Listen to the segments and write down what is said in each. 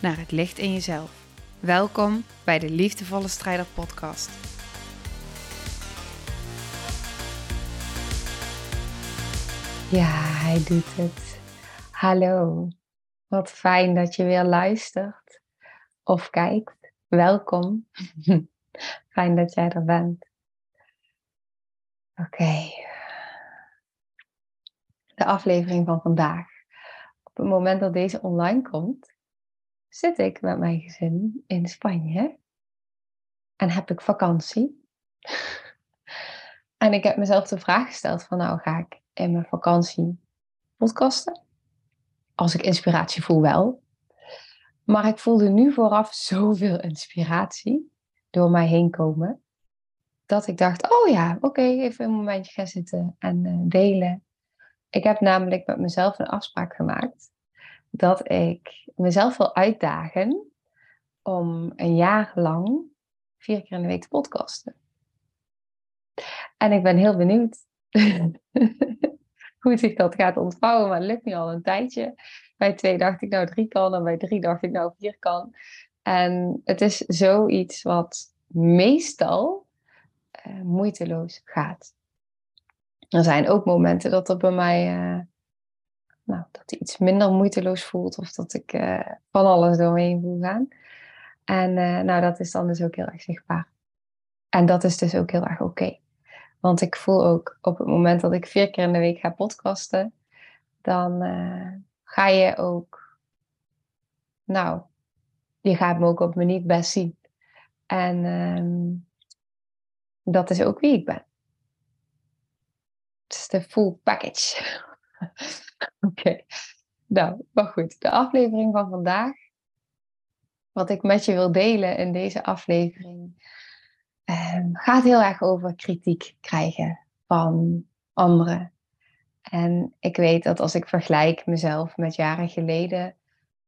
naar het licht in jezelf. Welkom bij de Liefdevolle Strijder Podcast. Ja, hij doet het. Hallo, wat fijn dat je weer luistert of kijkt. Welkom. fijn dat jij er bent. Oké. De aflevering van vandaag. Op het moment dat deze online komt, zit ik met mijn gezin in Spanje en heb ik vakantie. en ik heb mezelf de vraag gesteld van nou ga ik in mijn vakantie podcasten? Als ik inspiratie voel wel. Maar ik voelde nu vooraf zoveel inspiratie door mij heen komen. Dat ik dacht, oh ja, oké, even een momentje gaan zitten en uh, delen. Ik heb namelijk met mezelf een afspraak gemaakt dat ik mezelf wil uitdagen om een jaar lang vier keer in de week te podcasten. En ik ben heel benieuwd hoe zich dat gaat ontvouwen, maar het lukt nu al een tijdje. Bij twee dacht ik nou drie kan en bij drie dacht ik nou vier kan. En het is zoiets wat meestal uh, moeiteloos gaat. Er zijn ook momenten dat er bij mij uh, nou, dat hij iets minder moeiteloos voelt of dat ik uh, van alles doorheen voel gaan. En uh, nou, dat is dan dus ook heel erg zichtbaar. En dat is dus ook heel erg oké. Want ik voel ook op het moment dat ik vier keer in de week ga podcasten, dan uh, ga je ook, nou, je gaat me ook op me niet best zien. En um, dat is ook wie ik ben. Het is de full package. Oké. Nou, maar goed. De aflevering van vandaag. Wat ik met je wil delen in deze aflevering. Um, gaat heel erg over kritiek krijgen van anderen. En ik weet dat als ik vergelijk mezelf met jaren geleden.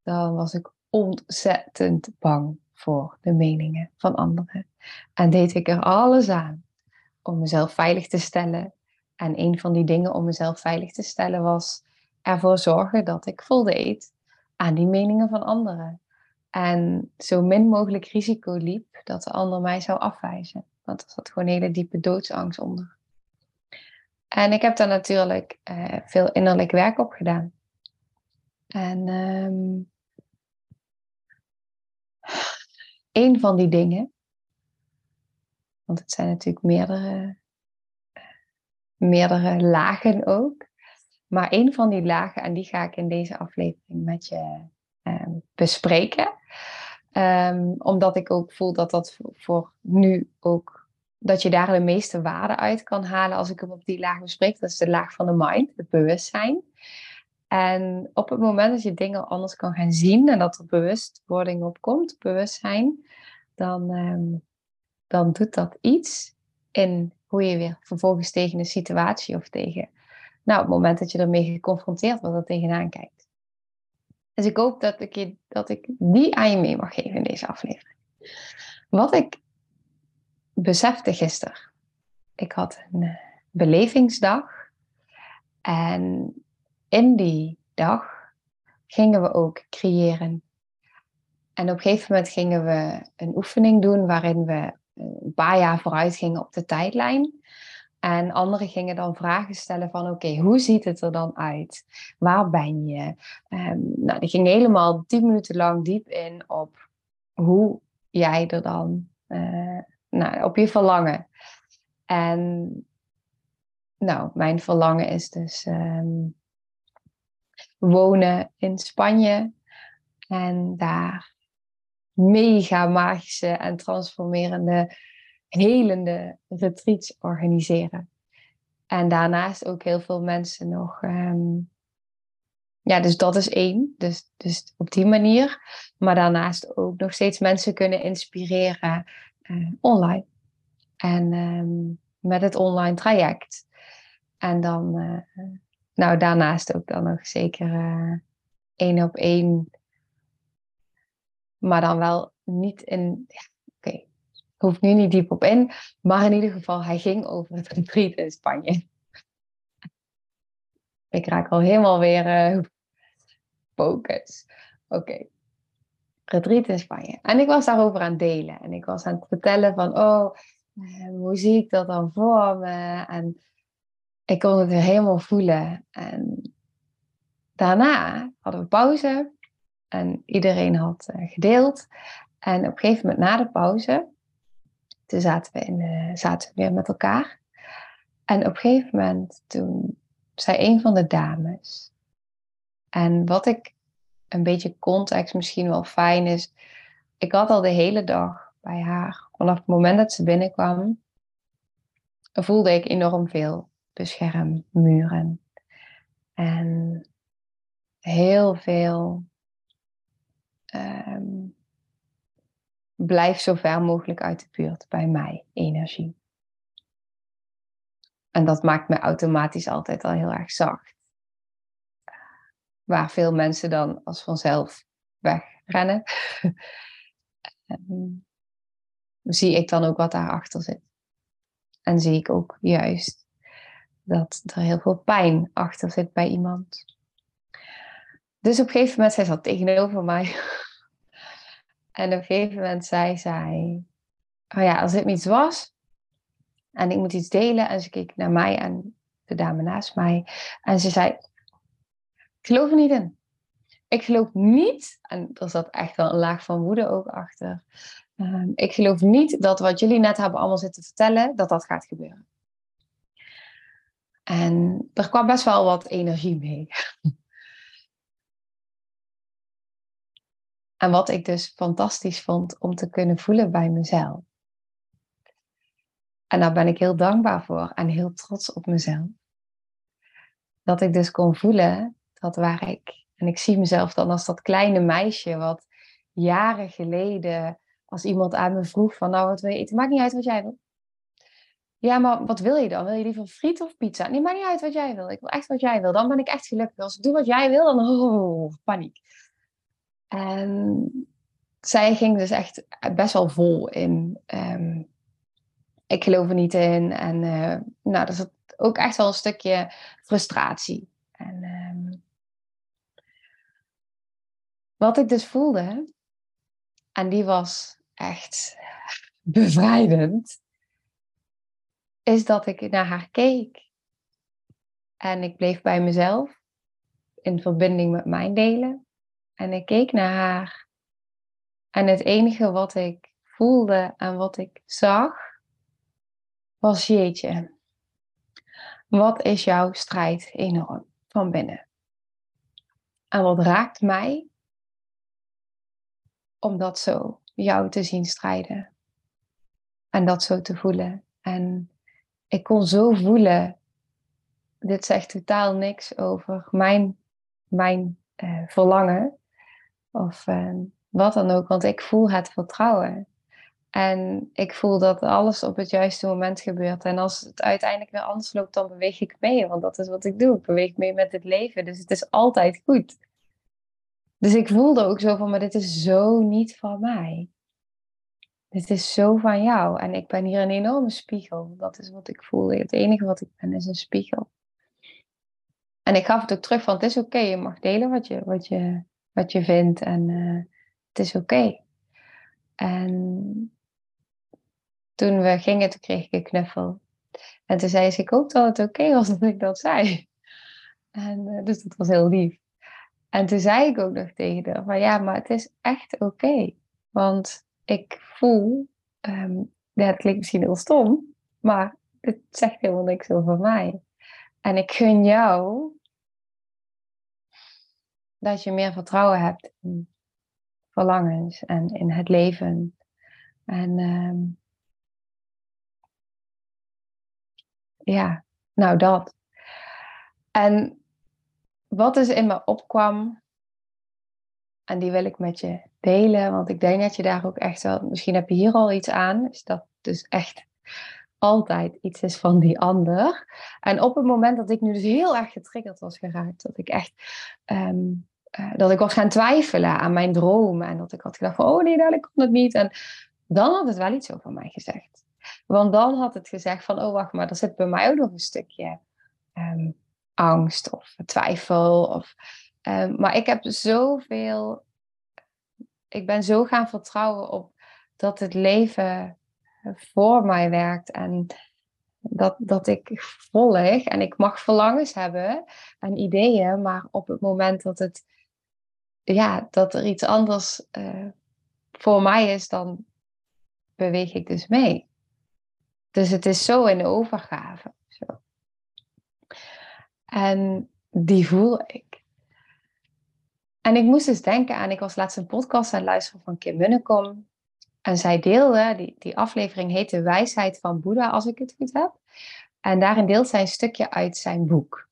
Dan was ik ontzettend bang voor de meningen van anderen. En deed ik er alles aan om mezelf veilig te stellen. En een van die dingen om mezelf veilig te stellen was ervoor zorgen dat ik voldeed aan die meningen van anderen. En zo min mogelijk risico liep dat de ander mij zou afwijzen. Want er zat gewoon hele diepe doodsangst onder. En ik heb daar natuurlijk uh, veel innerlijk werk op gedaan. En um, een van die dingen, want het zijn natuurlijk meerdere, meerdere lagen ook, maar een van die lagen, en die ga ik in deze aflevering met je um, bespreken. Um, omdat ik ook voel dat dat voor nu ook, dat je daar de meeste waarde uit kan halen als ik hem op die laag bespreek. Dat is de laag van de mind, het bewustzijn. En op het moment dat je dingen anders kan gaan zien en dat er bewustwording op komt, bewustzijn, dan, um, dan doet dat iets in hoe je weer vervolgens tegen een situatie of tegen nou, op het moment dat je ermee geconfronteerd wordt, er tegenaan kijkt. Dus ik hoop dat ik, je, dat ik die aan je mee mag geven in deze aflevering. Wat ik besefte gisteren. Ik had een uh, belevingsdag. En in die dag gingen we ook creëren. En op een gegeven moment gingen we een oefening doen waarin we een paar jaar vooruit gingen op de tijdlijn. En anderen gingen dan vragen stellen van oké, hoe ziet het er dan uit? Waar ben je? Um, nou, die ging helemaal tien minuten lang diep in op hoe jij er dan, uh, nou, op je verlangen. En nou, mijn verlangen is dus um, wonen in Spanje en daar mega magische en transformerende helende retreats organiseren. En daarnaast ook heel veel mensen nog um, ja, dus dat is één. Dus, dus op die manier. Maar daarnaast ook nog steeds mensen kunnen inspireren uh, online. En um, met het online traject. En dan, uh, nou daarnaast ook dan nog zeker uh, één op één. Maar dan wel niet in. Hoeft nu niet diep op in. Maar in ieder geval, hij ging over het retreat in Spanje. Ik raak al helemaal weer uh, focus. Oké. Okay. Retreat in Spanje. En ik was daarover aan het delen. En ik was aan het vertellen van, oh, hoe zie ik dat dan voor me? En ik kon het weer helemaal voelen. En daarna hadden we pauze. En iedereen had gedeeld. En op een gegeven moment na de pauze, toen zaten we, in de, zaten we weer met elkaar. En op een gegeven moment, toen zei een van de dames. En wat ik een beetje context misschien wel fijn is. Ik had al de hele dag bij haar, vanaf het moment dat ze binnenkwam, voelde ik enorm veel beschermmuren. En heel veel um, blijf zo ver mogelijk uit de buurt bij mij energie. En dat maakt me automatisch altijd al heel erg zacht. Waar veel mensen dan als vanzelf wegrennen. um, zie ik dan ook wat daarachter zit. En zie ik ook juist dat er heel veel pijn achter zit bij iemand. Dus op een gegeven moment, zij zat tegenover mij. En op een gegeven moment zei zij, oh ja, als het iets was en ik moet iets delen. En ze keek naar mij en de dame naast mij. En ze zei, ik geloof er niet in. Ik geloof niet, en er zat echt wel een laag van woede ook achter. Ehm, ik geloof niet dat wat jullie net hebben allemaal zitten vertellen, dat dat gaat gebeuren. En er kwam best wel wat energie mee. En wat ik dus fantastisch vond om te kunnen voelen bij mezelf. En daar ben ik heel dankbaar voor en heel trots op mezelf. Dat ik dus kon voelen dat waar ik, en ik zie mezelf dan als dat kleine meisje wat jaren geleden, als iemand aan me vroeg van nou wat wil je eten, maakt niet uit wat jij wil. Ja, maar wat wil je dan? Wil je liever friet of pizza? Nee, maakt niet uit wat jij wil. Ik wil echt wat jij wil. Dan ben ik echt gelukkig. Als ik doe wat jij wil, dan oh, paniek. En zij ging dus echt best wel vol in. Um, ik geloof er niet in. En uh, nou, er zat ook echt wel een stukje frustratie. En um, wat ik dus voelde, en die was echt bevrijdend, is dat ik naar haar keek. En ik bleef bij mezelf in verbinding met mijn delen. En ik keek naar haar. En het enige wat ik voelde en wat ik zag, was jeetje. Wat is jouw strijd enorm van binnen? En wat raakt mij om dat zo jou te zien strijden. En dat zo te voelen. En ik kon zo voelen, dit zegt totaal niks over mijn, mijn uh, verlangen. Of uh, wat dan ook, want ik voel het vertrouwen. En ik voel dat alles op het juiste moment gebeurt. En als het uiteindelijk weer anders loopt, dan beweeg ik mee. Want dat is wat ik doe. Ik beweeg mee met het leven. Dus het is altijd goed. Dus ik voelde ook zo van, maar dit is zo niet van mij. Dit is zo van jou. En ik ben hier een enorme spiegel. Dat is wat ik voelde. Het enige wat ik ben is een spiegel. En ik gaf het ook terug van, het is oké. Je mag delen wat je, wat je, wat je vindt. En uh, het is oké. En toen we gingen, toen kreeg ik een knuffel. En toen zei ze, ik hoop dat het oké was dat ik dat zei. En, uh, dus dat was heel lief. En toen zei ik ook nog tegen haar van ja, maar het is echt oké. want ik voel, um, het klinkt misschien heel stom, maar het zegt helemaal niks over mij. En ik gun jou dat je meer vertrouwen hebt in verlangens en in het leven. En um, ja, nou dat. En wat dus in me opkwam, en die wil ik met je delen, want ik denk dat je daar ook echt wel, misschien heb je hier al iets aan, is dat dus echt altijd iets is van die ander. En op het moment dat ik nu dus heel erg getriggerd was geraakt, dat ik echt, ehm, eh, dat ik was gaan twijfelen aan mijn droom en dat ik had gedacht van, oh nee, dat komt het niet. En dan had het wel iets over mij gezegd. Want dan had het gezegd van, oh wacht maar, er zit bij mij ook nog een stukje ehm, angst of twijfel. Of, um, maar ik heb zoveel, ik ben zo gaan vertrouwen op dat het leven voor mij werkt en dat, dat ik volg en ik mag verlangens hebben en ideeën, maar op het moment dat het, ja, dat er iets anders uh, voor mij is, dan beweeg ik dus mee. Dus het is zo in de overgave. Zo. En die voel ik. En ik moest dus denken aan, ik was laatst een podcast aan het luisteren van Kim Munnekom. En zij deelde, die, die aflevering heet De Wijsheid van Boeddha, als ik het goed heb. En daarin deelt zij een stukje uit zijn boek,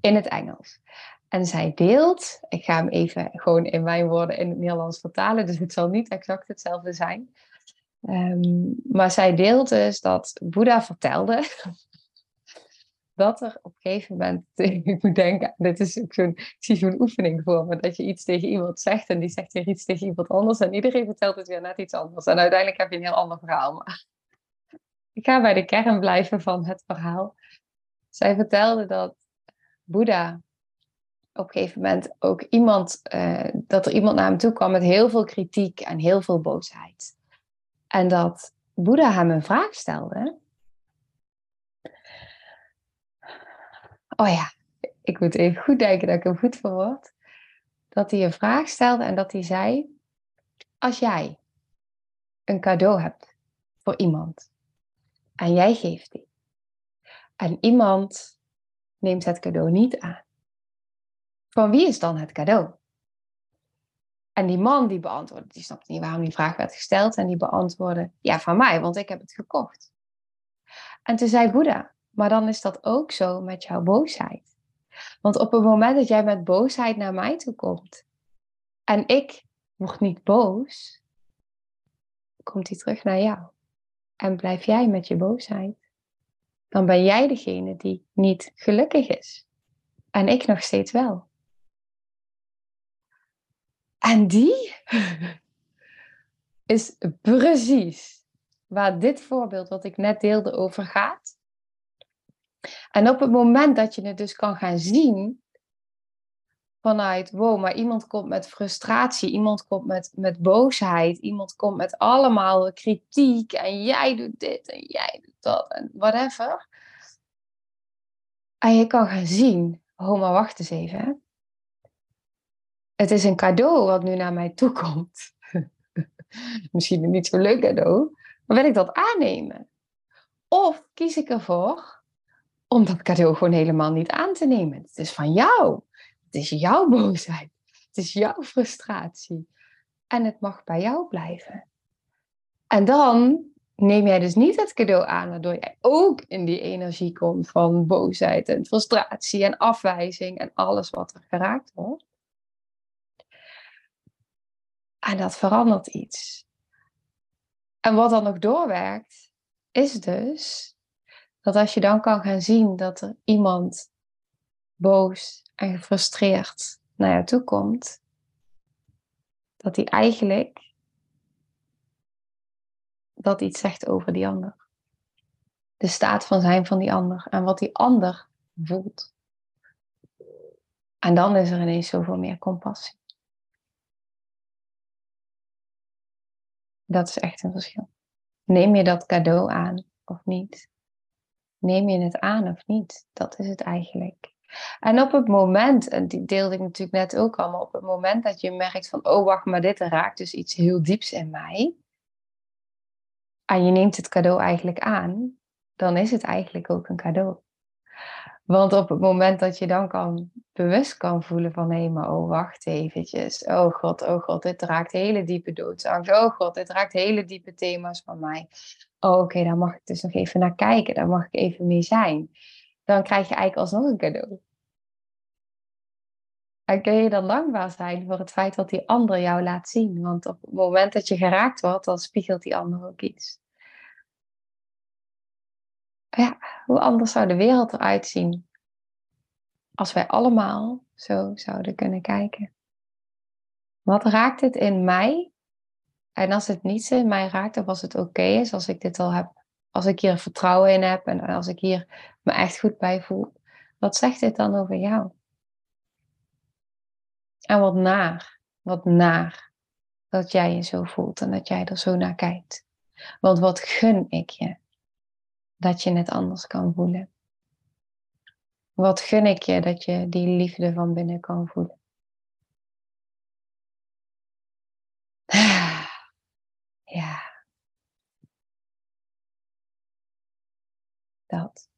in het Engels. En zij deelt, ik ga hem even gewoon in mijn woorden in het Nederlands vertalen, dus het zal niet exact hetzelfde zijn. Ehm, maar zij deelt dus dat Boeddha vertelde dat er op een gegeven moment, ik moet denken, dit is ook zo'n, ik zie zo'n oefening voor me, dat je iets tegen iemand zegt en die zegt weer iets tegen iemand anders en iedereen vertelt het weer net iets anders. En uiteindelijk heb je een heel ander verhaal. Maar ik ga bij de kern blijven van het verhaal. Zij vertelde dat Boeddha op een gegeven moment ook iemand, uh, dat er iemand naar hem toe kwam met heel veel kritiek en heel veel boosheid. En dat Boeddha hem een vraag stelde. Oh ja, ik moet even goed denken dat ik hem goed verwoord. Dat hij een vraag stelde en dat hij zei: Als jij een cadeau hebt voor iemand en jij geeft die, en iemand neemt het cadeau niet aan, van wie is dan het cadeau? En die man die beantwoordde, die snapte niet waarom die vraag werd gesteld. En die beantwoordde, ja, van mij, want ik heb het gekocht. En toen zei Boeddha, maar dan is dat ook zo met jouw boosheid. Want op het moment dat jij met boosheid naar mij toe komt en ik word niet boos, komt hij terug naar jou. En blijf jij met je boosheid. Dan ben jij degene die niet gelukkig is. En ik nog steeds wel. En die is precies waar dit voorbeeld wat ik net deelde over gaat. En op het moment dat je het dus kan gaan zien vanuit, wow, maar iemand komt met frustratie, iemand komt met, met boosheid, iemand komt met allemaal kritiek en jij doet dit en jij doet dat en whatever. En je kan gaan zien, oh maar wacht eens even? Het is een cadeau wat nu naar mij toe komt. Misschien een niet zo leuk cadeau, maar wil ik dat aannemen? Of kies ik ervoor om dat cadeau gewoon helemaal niet aan te nemen? Het is van jou. Het is jouw boosheid. Het is jouw frustratie. En het mag bij jou blijven. En dan neem jij dus niet het cadeau aan, waardoor jij ook in die energie komt van boosheid en frustratie en afwijzing en alles wat er geraakt wordt. En dat verandert iets. En wat dan nog doorwerkt, is dus dat als je dan kan gaan zien dat er iemand boos en gefrustreerd naar jou toe komt, dat hij eigenlijk dat iets zegt over die ander. De staat van zijn van die ander en wat die ander voelt. En dan is er ineens zoveel meer compassie. Dat is echt een verschil. Neem je dat cadeau aan of niet? Neem je het aan of niet? Dat is het eigenlijk. En op het moment, en die deelde ik natuurlijk net ook al, maar op het moment dat je merkt van, oh wacht, maar dit raakt dus iets heel dieps in mij. En je neemt het cadeau eigenlijk aan, dan is het eigenlijk ook een cadeau. Want op het moment dat je dan kan, bewust kan voelen van hé, maar oh wacht eventjes. Oh god, oh god, dit raakt hele diepe doodsangst. Oh god, dit raakt hele diepe thema's van mij. Oh oké, daar mag ik dus nog even naar kijken. Daar mag ik even mee zijn. Dan krijg je eigenlijk alsnog een cadeau. En kun je dan dankbaar zijn voor het feit dat die ander jou laat zien? Want op het moment dat je geraakt wordt, dan spiegelt die ander ook iets. Ja, hoe anders zou de wereld eruit zien als wij allemaal zo zouden kunnen kijken? Wat raakt het in mij? En als het niet in mij raakt, of als het oké is, als ik dit al heb, als ik hier vertrouwen in heb en als ik hier me echt goed bij voel, wat zegt dit dan over jou? En wat naar, wat naar dat jij je zo voelt en dat jij er zo naar kijkt. Want wat gun ik je dat je het anders kan voelen? Wat gun ik je dat je die liefde van binnen kan voelen? Ja. Dat.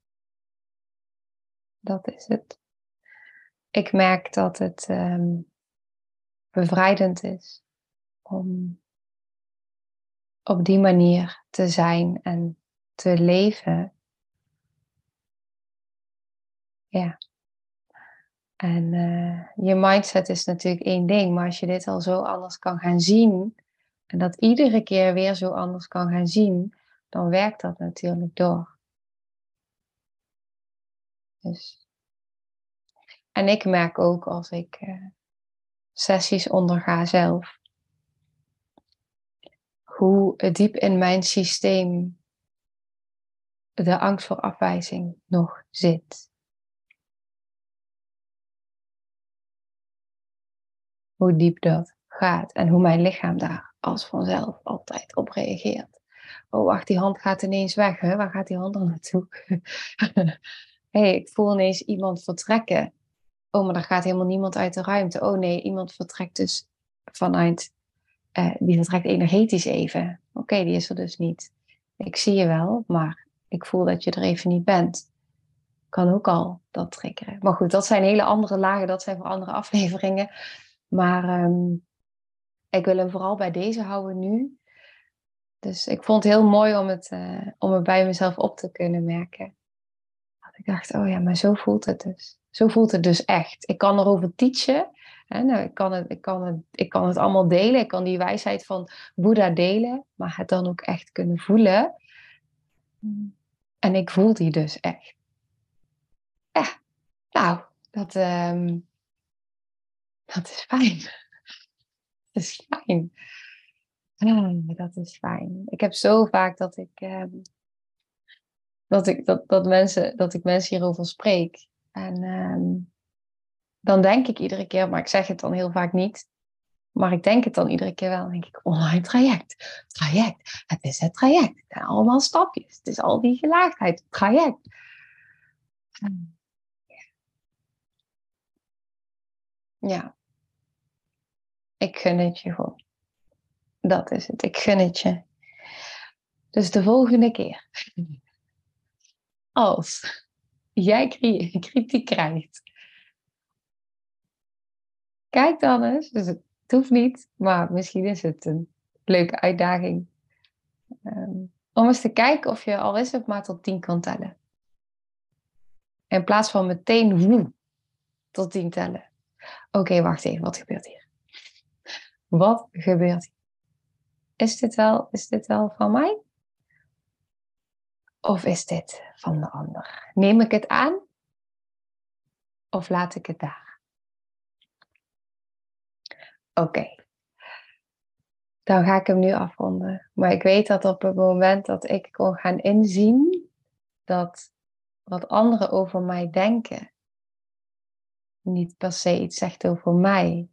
Dat is het. Ik merk dat het um, bevrijdend is om op die manier te zijn en te leven. Ja. En uh, je mindset is natuurlijk één ding, maar als je dit al zo anders kan gaan zien en dat iedere keer weer zo anders kan gaan zien, dan werkt dat natuurlijk door. Dus. En ik merk ook als ik uh, sessies onderga zelf, hoe diep in mijn systeem de angst voor afwijzing nog zit. Hoe diep dat gaat en hoe mijn lichaam daar als vanzelf altijd op reageert. Oh, wacht, die hand gaat ineens weg. Hè? Waar gaat die hand dan naartoe? hey, ik voel ineens iemand vertrekken. Oh, maar er gaat helemaal niemand uit de ruimte. Oh nee, iemand vertrekt dus vanuit, uh, die vertrekt energetisch even. Oké, die is er dus niet. Ik zie je wel, maar ik voel dat je er even niet bent. Kan ook al dat triggeren. Maar goed, dat zijn hele andere lagen, dat zijn voor andere afleveringen. Maar um, ik wil hem vooral bij deze houden nu. Dus ik vond het heel mooi om het, uh, om het bij mezelf op te kunnen merken. Dat ik dacht, oh ja, maar zo voelt het dus. Zo voelt het dus echt. Ik kan erover teachen. Hè? Nou, ik, kan het, ik, kan het, ik kan het allemaal delen. Ik kan die wijsheid van Boeddha delen. Maar het dan ook echt kunnen voelen. En ik voel die dus echt. Ja, nou, dat, um, dat is fijn is fijn. Ah, dat is fijn. Ik heb zo vaak dat ik, uh, dat, ik dat, dat, mensen, dat ik mensen hierover spreek. En uh, dan denk ik iedere keer, maar ik zeg het dan heel vaak niet. Maar ik denk het dan iedere keer wel. Denk ik, online traject. Traject. Het is het traject. Het zijn allemaal stapjes. Het is al die gelaagdheid. Traject. Ja. Ik gun het je gewoon. Dat is het. Ik gun het je. Dus de volgende keer. Als jij kritiek krijgt. Kijk dan eens. Dus het hoeft niet. Maar misschien is het een leuke uitdaging. Um, om eens te kijken of je al is het maar tot tien kan tellen. In plaats van meteen woe, tot tien tellen. Oké, wacht even. Wat gebeurt hier? Wat gebeurt hier? Is dit wel, is dit wel van mij? Of is dit van de ander? Neem ik het aan? Of laat ik het daar? Oké. Dan ga ik hem nu afronden. Maar ik weet dat op het moment dat ik kon gaan inzien dat wat anderen over mij denken niet per se iets zegt over mij,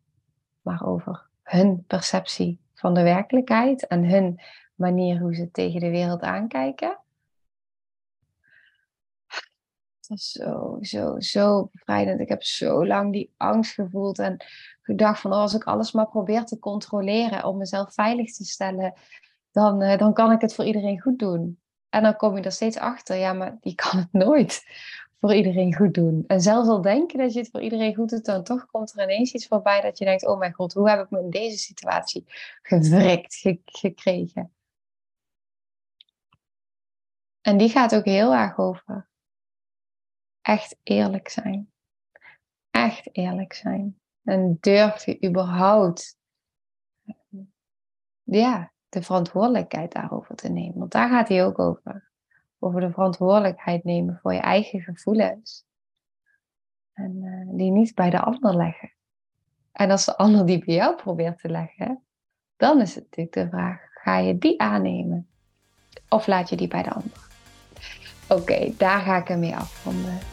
maar over hun perceptie van de werkelijkheid en hun manier hoe ze tegen de wereld aankijken. Zo, zo, zo bevrijdend. Ik heb zo lang die angst gevoeld en gedacht van oh, als ik alles maar probeer te controleren om mezelf veilig te stellen, dan, uh, dan kan ik het voor iedereen goed doen. En dan kom je er steeds achter, ja, maar die kan het nooit voor iedereen goed doen. En zelfs al denken dat je het voor iedereen goed doet, dan toch komt er ineens iets voorbij dat je denkt, oh mijn god, hoe heb ik me in deze situatie gewrikt gekregen? En die gaat ook heel erg over echt eerlijk zijn. Echt eerlijk zijn. En durf je überhaupt ja, de verantwoordelijkheid daarover te nemen? Want daar gaat hij ook over. Over de verantwoordelijkheid nemen voor je eigen gevoelens. En uh, die niet bij de ander leggen. En als de ander die bij jou probeert te leggen, dan is het natuurlijk de vraag: ga je die aannemen? Of laat je die bij de ander? Oké, daar ga ik ermee afronden.